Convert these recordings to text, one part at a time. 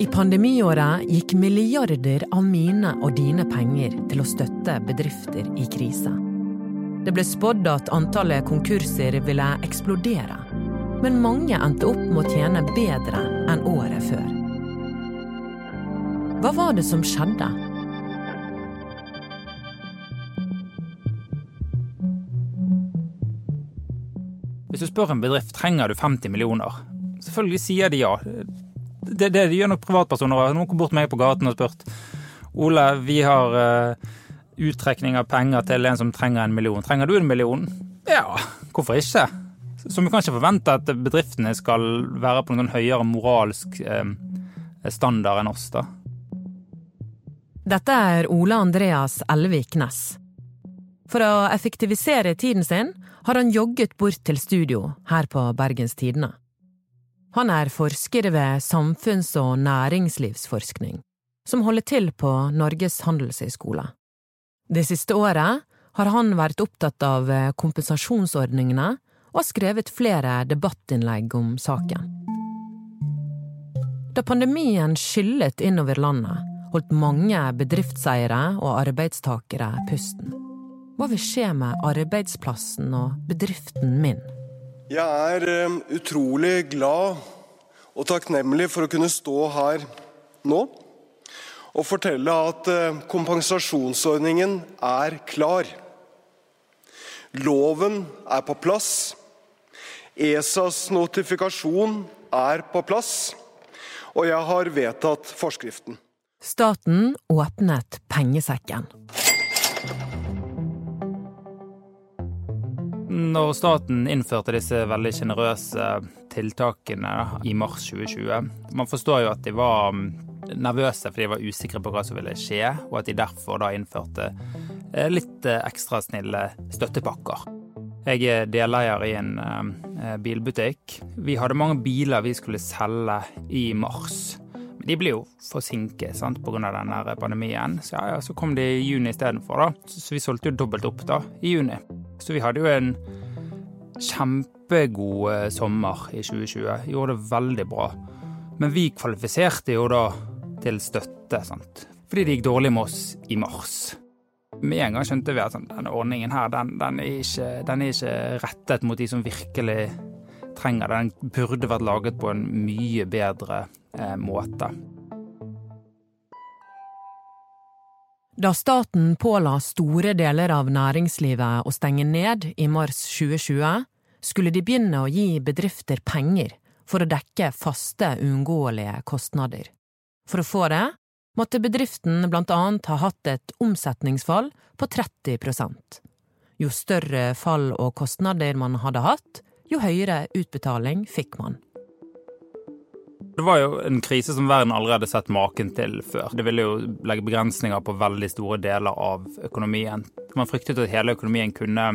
I pandemiåret gikk milliarder av mine og dine penger til å støtte bedrifter i krise. Det ble spådd at antallet konkurser ville eksplodere. Men mange endte opp med å tjene bedre enn året før. Hva var det som skjedde? Hvis du spør en bedrift trenger du 50 millioner, selvfølgelig sier de ja. Det, det, de gjør nok privatpersoner. Noen kom bort meg på gaten og spurt Ole, vi har uh, uttrekning av penger til en som trenger en million. Trenger du en million? Ja, hvorfor ikke? Så vi kan ikke forvente at bedriftene skal være på noen høyere moralsk eh, standard enn oss, da. Dette er Ole Andreas Elvik Næss. For å effektivisere tiden sin har han jogget bort til studio her på Bergens Tidende. Han er forsker ved samfunns- og næringslivsforskning, som holder til på Norges handelshøyskole. Det siste året har han vært opptatt av kompensasjonsordningene og har skrevet flere debattinnlegg om saken. Da pandemien skyllet innover landet, holdt mange bedriftseiere og arbeidstakere pusten. Hva vil skje med arbeidsplassen og bedriften min? Jeg er eh, utrolig glad og takknemlig for å kunne stå her nå og fortelle at eh, kompensasjonsordningen er klar. Loven er på plass. ESAs notifikasjon er på plass. Og jeg har vedtatt forskriften. Staten åpnet pengesekken. Når staten innførte disse veldig sjenerøse tiltakene i mars 2020 Man forstår jo at de var mm, nervøse fordi de var usikre på hva som ville skje, og at de derfor da innførte eh, litt eh, ekstra snille støttepakker. Jeg er deleier i en eh, bilbutikk. Vi hadde mange biler vi skulle selge i mars. De blir jo forsinket pga. denne pandemien. Så, ja, ja, så kom de i juni istedenfor. Så vi solgte jo dobbelt opp da, i juni. Så vi hadde jo en kjempegod eh, sommer i 2020. Gjorde det veldig bra. Men vi kvalifiserte jo da til støtte, sant. Fordi det gikk dårlig med oss i mars. Med en gang skjønte vi at sånn, denne ordningen her, den, den, er ikke, den er ikke rettet mot de som virkelig trenger det. Den burde vært laget på en mye bedre eh, måte. Da staten påla store deler av næringslivet å stenge ned i mars 2020, skulle de begynne å gi bedrifter penger for å dekke faste, uunngåelige kostnader. For å få det måtte bedriften blant annet ha hatt et omsetningsfall på 30% Jo større fall og kostnader man hadde hatt, jo høyere utbetaling fikk man. Det var jo en krise som verden allerede sett maken til før. Det ville jo legge begrensninger på veldig store deler av økonomien. Man fryktet at hele økonomien kunne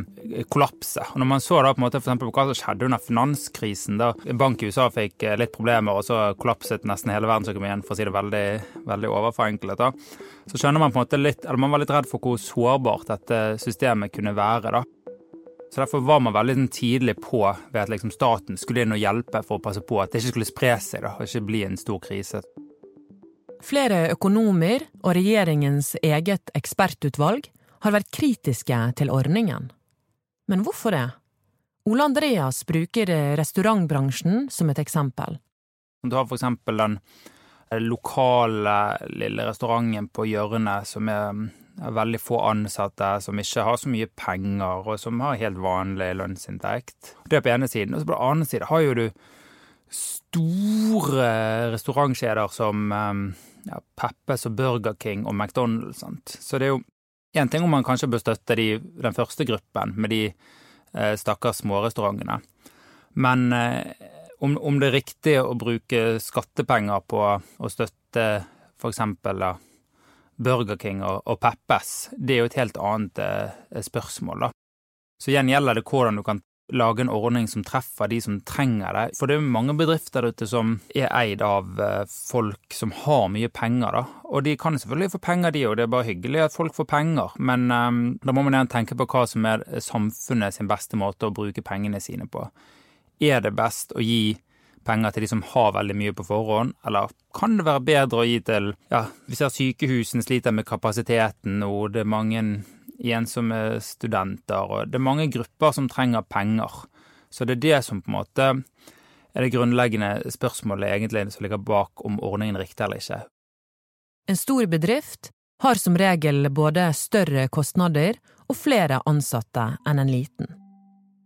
kollapse. Og når man så da på en måte for på hva som skjedde under finanskrisen, da bank i USA fikk litt problemer, og så kollapset nesten hele verdensøkonomien, for å si det veldig, veldig overforenklet, da, så skjønner man på en måte litt, eller man var litt redd for hvor sårbart dette systemet kunne være. da. Så Derfor var man veldig sånn tidlig på ved at liksom staten skulle inn og hjelpe for å passe på at det ikke skulle spre seg da, og ikke bli en stor krise. Flere økonomer og regjeringens eget ekspertutvalg har vært kritiske til ordningen. Men hvorfor det? Ole Andreas bruker restaurantbransjen som et eksempel. Du har for eksempel den lokale lille restauranten på hjørnet som er veldig få ansatte som ikke har så mye penger, og som har helt vanlig lønnsinntekt. Det er på ene siden. Og så på den andre siden har jo du store restaurantkjeder som ehm, ja, Peppes og Burger King og McDonald's. Sant? Så det er jo én ting om man kanskje bør støtte de, den første gruppen med de eh, stakkars smårestaurantene. Men eh, om, om, det er riktig å bruke skattepenger på å støtte da, Burger King og, og Peppes, det er jo et helt annet eh, spørsmål, da. Så igjen gjelder det hvordan du kan lage en ordning som treffer de som trenger det. For det er mange bedrifter der ute som er eid av eh, folk som har mye penger, da. Og de kan selvfølgelig få penger, de òg, det er bare hyggelig at folk får penger. Men um, da må man igjen tenke på hva som er samfunnet sin beste måte å bruke pengene sine på. Er det best å gi penger til de som har veldig mye på forhånd, eller kan det være bedre å gi til Ja, vi ser sykehusene sliter med kapasiteten og det er mange ensomme studenter, og det er mange grupper som trenger penger. Så det er det som på en måte er det grunnleggende spørsmålet egentlig som ligger bak om ordningen er riktig eller ikke. En stor bedrift har som regel både større kostnader og flere ansatte enn en liten.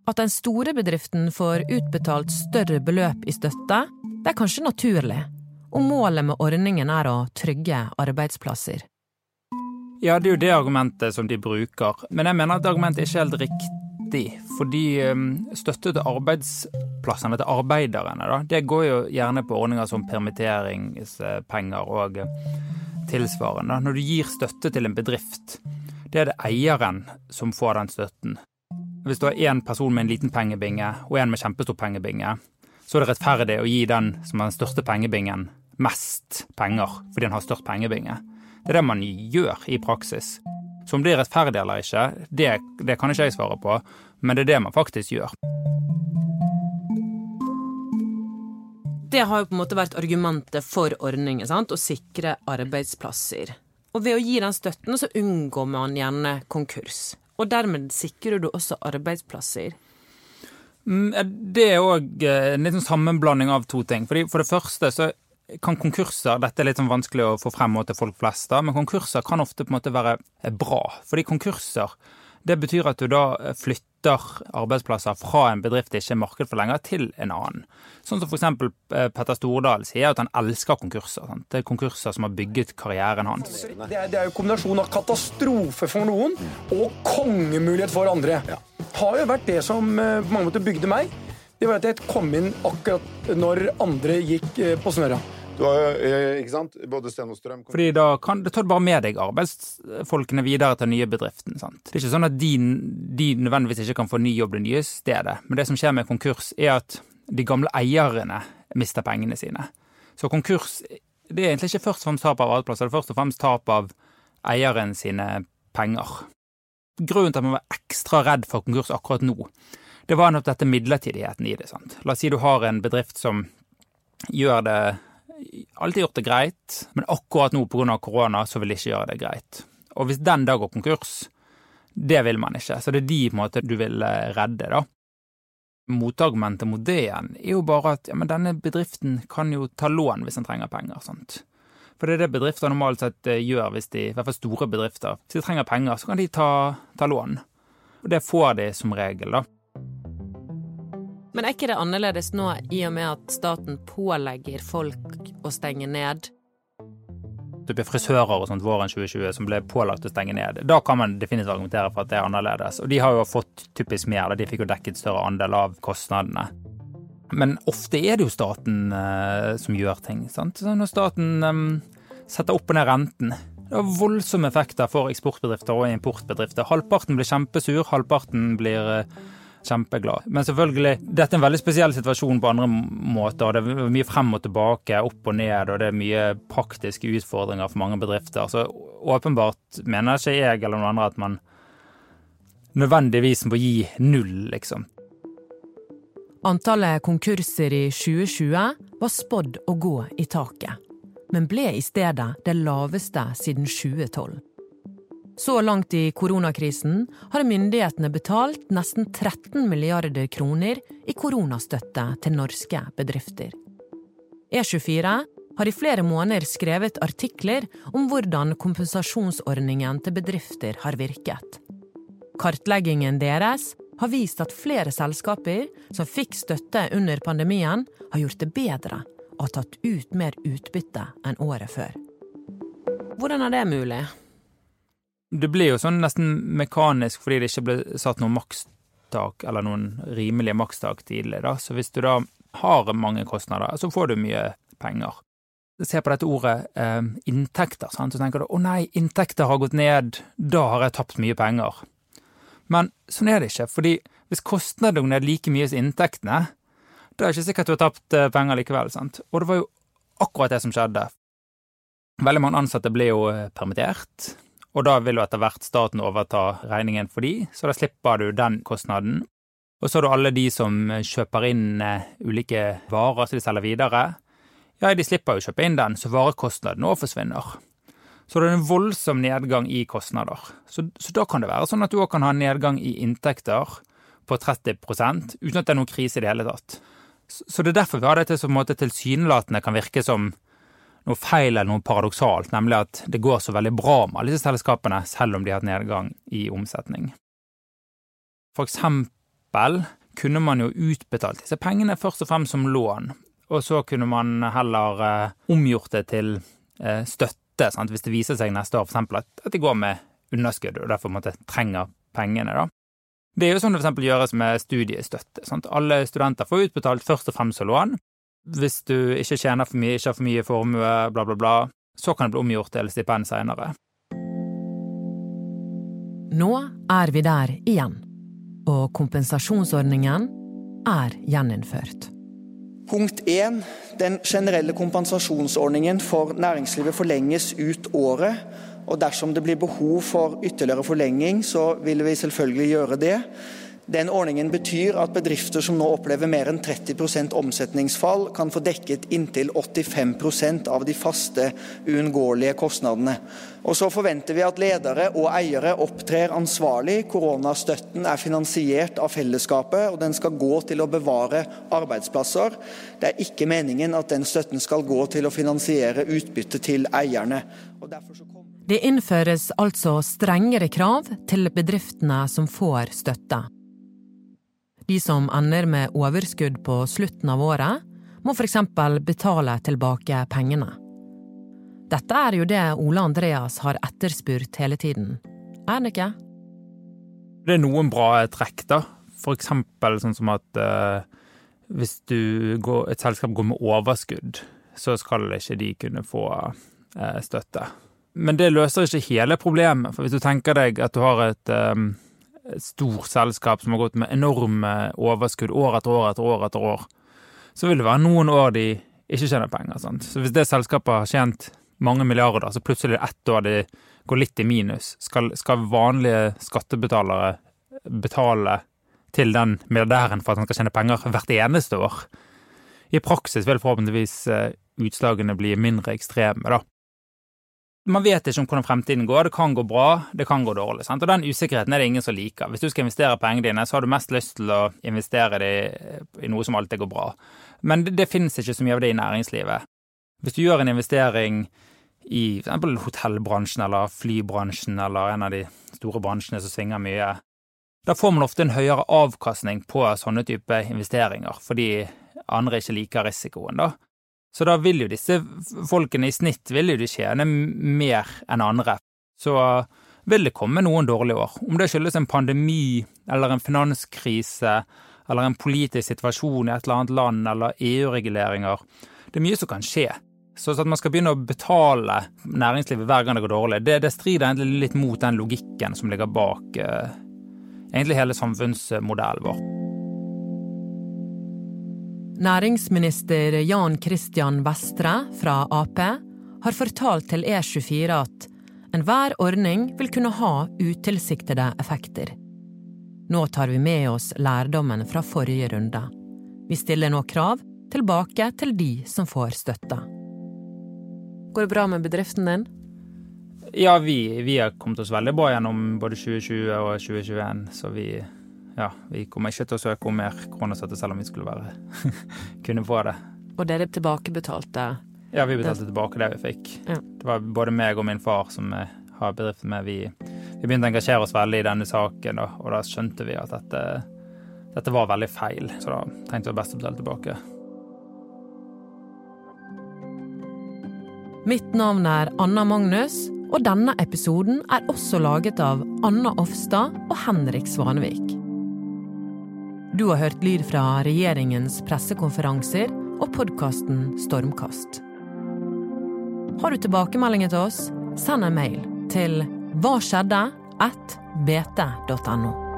At den store bedriften får utbetalt større beløp i støtte, det er kanskje naturlig, og målet med ordningen er å trygge arbeidsplasser. Ja, det er jo det argumentet som de bruker, men jeg mener at argumentet er ikke helt riktig. Fordi ehm, støtte til arbeidsplassene til arbeiderne, da, det går jo gjerne på ordninger som permitteringspenger og tilsvarende. Når du gir støtte til en bedrift, det er det eieren som får den støtten. Hvis du har én person med en liten pengebinge og en med kjempestor pengebinge, så er det rettferdig å gi den som har den største pengebingen, mest penger fordi han har størst pengebinge. Det er det man gjør i praksis. Så om det er rettferdig eller ikke, det, det kan ikke jeg svare på, men det er det man faktisk gjør. Det har jo på en måte vært argumentet for ordningen, sant? å sikre arbeidsplasser. Og ved å gi den støtten, så unngår man gjerne konkurs. Og dermed sikrer du også arbeidsplasser. Mm, det er òg eh, en liten sammenblanding av to ting. Fordi For det første så kan konkurser Dette er litt sånn vanskelig å få frem til folk flest, da, men konkurser kan ofte på en måte være eh, bra. Fordi konkurser det betyr at du da eh, flytter arbeidsplasser fra en bedrift det ikke er marked for lenger, til en annen. Sånn som f.eks. Eh, Petter Stordal sier at han elsker konkurser. Sant? Det er konkurser som har bygget karrieren hans. Det er, det er jo kombinasjonen av katastrofe for noen og kongemulighet for andre. Ja. Har jo vært det som eh, på mange måter bygde meg. Det var at jeg kom inn akkurat når andre gikk på snørra. Har eh, ikke sant, både Strøm Fordi da kan, det tar du bare med deg arbeidsfolkene videre til den nye bedriften. sant? Det er ikke sånn at de, de nødvendigvis ikke kan få ny jobb det nye stedet. Men det som skjer med konkurs, er at de gamle eierne mister pengene sine. Så konkurs det er egentlig ikke først og fremst tap av arbeidsplasser, det er først og fremst tap av eieren sine penger. Grunnen til at man var ekstra redd for konkurs akkurat nå, det var nettopp dette midlertidigheten i det. sant? La oss si du har en bedrift som gjør det alltid gjort det greit, men akkurat nå pga. korona så vil de ikke gjøre det greit. Og hvis den da går konkurs, det vil man ikke. Så det er de på en måte du vil eh, redde, da. Motargumentet mot det igjen er jo bare at ja, men denne bedriften kan jo ta lån hvis den trenger penger. sant? For det er det bedrifter normalt sett eh, gjør hvis de, i hvert fall store bedrifter, hvis de trenger penger, så kan de ta, ta lån. Og det får de som regel, da. Men er ikke det annerledes nå, i og med at staten pålegger folk å stenge ned? Det blir frisører og sånt våren 2020 som ble pålagt å stenge ned. Da kan man definitivt argumentere for at det er annerledes. Og de har jo fått typisk mer, de fikk jo dekket større andel av kostnadene. Men ofte er det jo staten uh, som gjør ting. sant? Så når staten um, setter opp og ned renten det har voldsomme effekter for eksportbedrifter og importbedrifter. Halvparten blir kjempesur, halvparten blir uh, kjempeglad. Men selvfølgelig, dette er en veldig spesiell situasjon på andre måter. Det er mye frem og tilbake, opp og ned, og det er mye praktiske utfordringer for mange bedrifter. Så åpenbart mener ikke jeg eller noen andre at man nødvendigvis må gi null, liksom. Antallet konkurser i 2020 var spådd å gå i taket, men ble i stedet det laveste siden 2012. Så langt i koronakrisen har myndighetene betalt nesten 13 milliarder kroner i koronastøtte til norske bedrifter. E24 har i flere måneder skrevet artikler om hvordan kompensasjonsordningen til bedrifter har virket. Kartleggingen deres har vist at flere selskaper som fikk støtte under pandemien, har gjort det bedre og tatt ut mer utbytte enn året før. Hvordan er det mulig? Det blir jo sånn nesten mekanisk fordi det ikke ble satt noen makstak, eller noen rimelige makstak tidlig, da. Så hvis du da har mange kostnader, så får du mye penger. Se på dette ordet eh, inntekter, sant? så tenker du å nei, inntekter har gått ned, da har jeg tapt mye penger. Men sånn er det ikke, fordi hvis kostnadene går ned like mye som inntektene, da er det ikke sikkert du har tapt eh, penger likevel, sant. Og det var jo akkurat det som skjedde. Veldig mange ansatte ble jo eh, permittert. Og da vil jo etter hvert staten overta regningen for de, så da slipper du den kostnaden. Og så har du alle de som kjøper inn eh, ulike varer som de selger videre. Ja, de slipper jo å kjøpe inn den, så varekostnaden òg forsvinner. Så det er en voldsom nedgang i kostnader. Så, så da kan det være sånn at du òg kan ha nedgang i inntekter på 30 uten at det er noen krise i det hele tatt. Så, så det er derfor vi har dette som tilsynelatende kan virke som noe feil eller noe paradoksalt, nemlig at det går så veldig bra med alle disse selskapene, selv om de har hatt nedgang i omsetning. For eksempel kunne man jo utbetalt disse pengene først og fremst som lån, og så kunne man heller eh, omgjort det til eh, støtte, sant? hvis det viser seg neste år eksempel at, at de går med underskudd og derfor måtte trenger pengene. da. Det er jo sånn det f.eks. gjøres med studiestøtte. Sant? Alle studenter får utbetalt først og fremst som lån. Hvis du ikke tjener for mye, ikke har for mye formue, bla, bla, bla, så kan det bli omgjort til stipend seinere. Nå er vi der igjen og kompensasjonsordningen er gjeninnført. Punkt 1. Den generelle kompensasjonsordningen for næringslivet forlenges ut året. Og dersom det blir behov for ytterligere forlenging, så vil vi selvfølgelig gjøre det. Den ordningen betyr at bedrifter som nå opplever mer enn 30% omsetningsfall, kan få dekket inntil 85% av de faste, uunngåelige kostnadene. Og så forventer vi at ledere og eiere opptrer ansvarlig. Koronastøtten er finansiert av fellesskapet, og den skal gå til å bevare arbeidsplasser. Det er ikke meningen at den støtten skal gå til å finansiere utbytte til eierne. Det innføres altså strengere krav til bedriftene som får støtte. De som ender med overskudd på slutten av året, må f.eks. betale tilbake pengene. Dette er jo det Ole Andreas har etterspurt hele tiden, er det ikke? Det er noen bra trekk, da. For eksempel sånn som at eh, hvis går, et selskap går med overskudd, så skal ikke de kunne få eh, støtte. Men det løser ikke hele problemet. For hvis du tenker deg at du har et um, stort selskap som har gått med enorme overskudd år etter år etter år etter år, så vil det være noen år de ikke tjener penger. Sant? Så hvis det selskapet har tjent mange milliarder, så plutselig er det ett år de går litt i minus, skal, skal vanlige skattebetalere betale til den milliardæren for at han skal tjene penger hvert eneste år? I praksis vil forhåpentligvis eh, utslagene bli mindre ekstreme, da man vet ikke om hvordan fremtiden går. Det kan gå bra, det kan gå dårlig. Sant? Og den usikkerheten er det ingen som liker. Hvis du skal investere pengene dine, så har du mest lyst til å investere det i noe som alltid går bra. Men det, det finnes ikke så mye av det i næringslivet. Hvis du gjør en investering i f.eks. hotellbransjen eller flybransjen eller en av de store bransjene som svinger mye, da får man ofte en høyere avkastning på sånne type investeringer, fordi andre ikke liker risikoen, da. Så da vil jo disse folkene i snitt vil jo de tjene mer enn andre. Så vil det komme noen dårlige år. Om det skyldes en pandemi eller en finanskrise eller en politisk situasjon i et eller annet land eller EU-reguleringer. Det er mye som kan skje. Så at man skal begynne å betale næringslivet hver gang det går dårlig, det, det strider egentlig litt mot den logikken som ligger bak eh, egentlig hele samfunnsmodellen vår. Næringsminister Jan Christian Vestre fra Ap har fortalt til E24 at enhver ordning vil kunne ha utilsiktede effekter. Nå tar vi med oss lærdommen fra forrige runde. Vi stiller nå krav tilbake til de som får støtte. Går det bra med bedriften din? Ja, vi, vi har kommet oss veldig bra gjennom både 2020 og 2021, så vi ja, vi kommer ikke til å søke om mer kronestøtte selv om vi skulle være kunne få det. Og dere tilbakebetalte? Ja, vi betalte det. tilbake det vi fikk. Ja. Det var både meg og min far som har bedriften med. Vi, vi begynte å engasjere oss veldig i denne saken, og, og da skjønte vi at dette, dette var veldig feil. Så da tenkte vi best å betale tilbake. Mitt navn er Anna Magnus, og denne episoden er også laget av Anna Offstad og Henrik Svanevik. Du har hørt lyd fra regjeringens pressekonferanser og podkasten Stormkast. Har du tilbakemeldinger til oss, send en mail til hva skjedde at bt.no.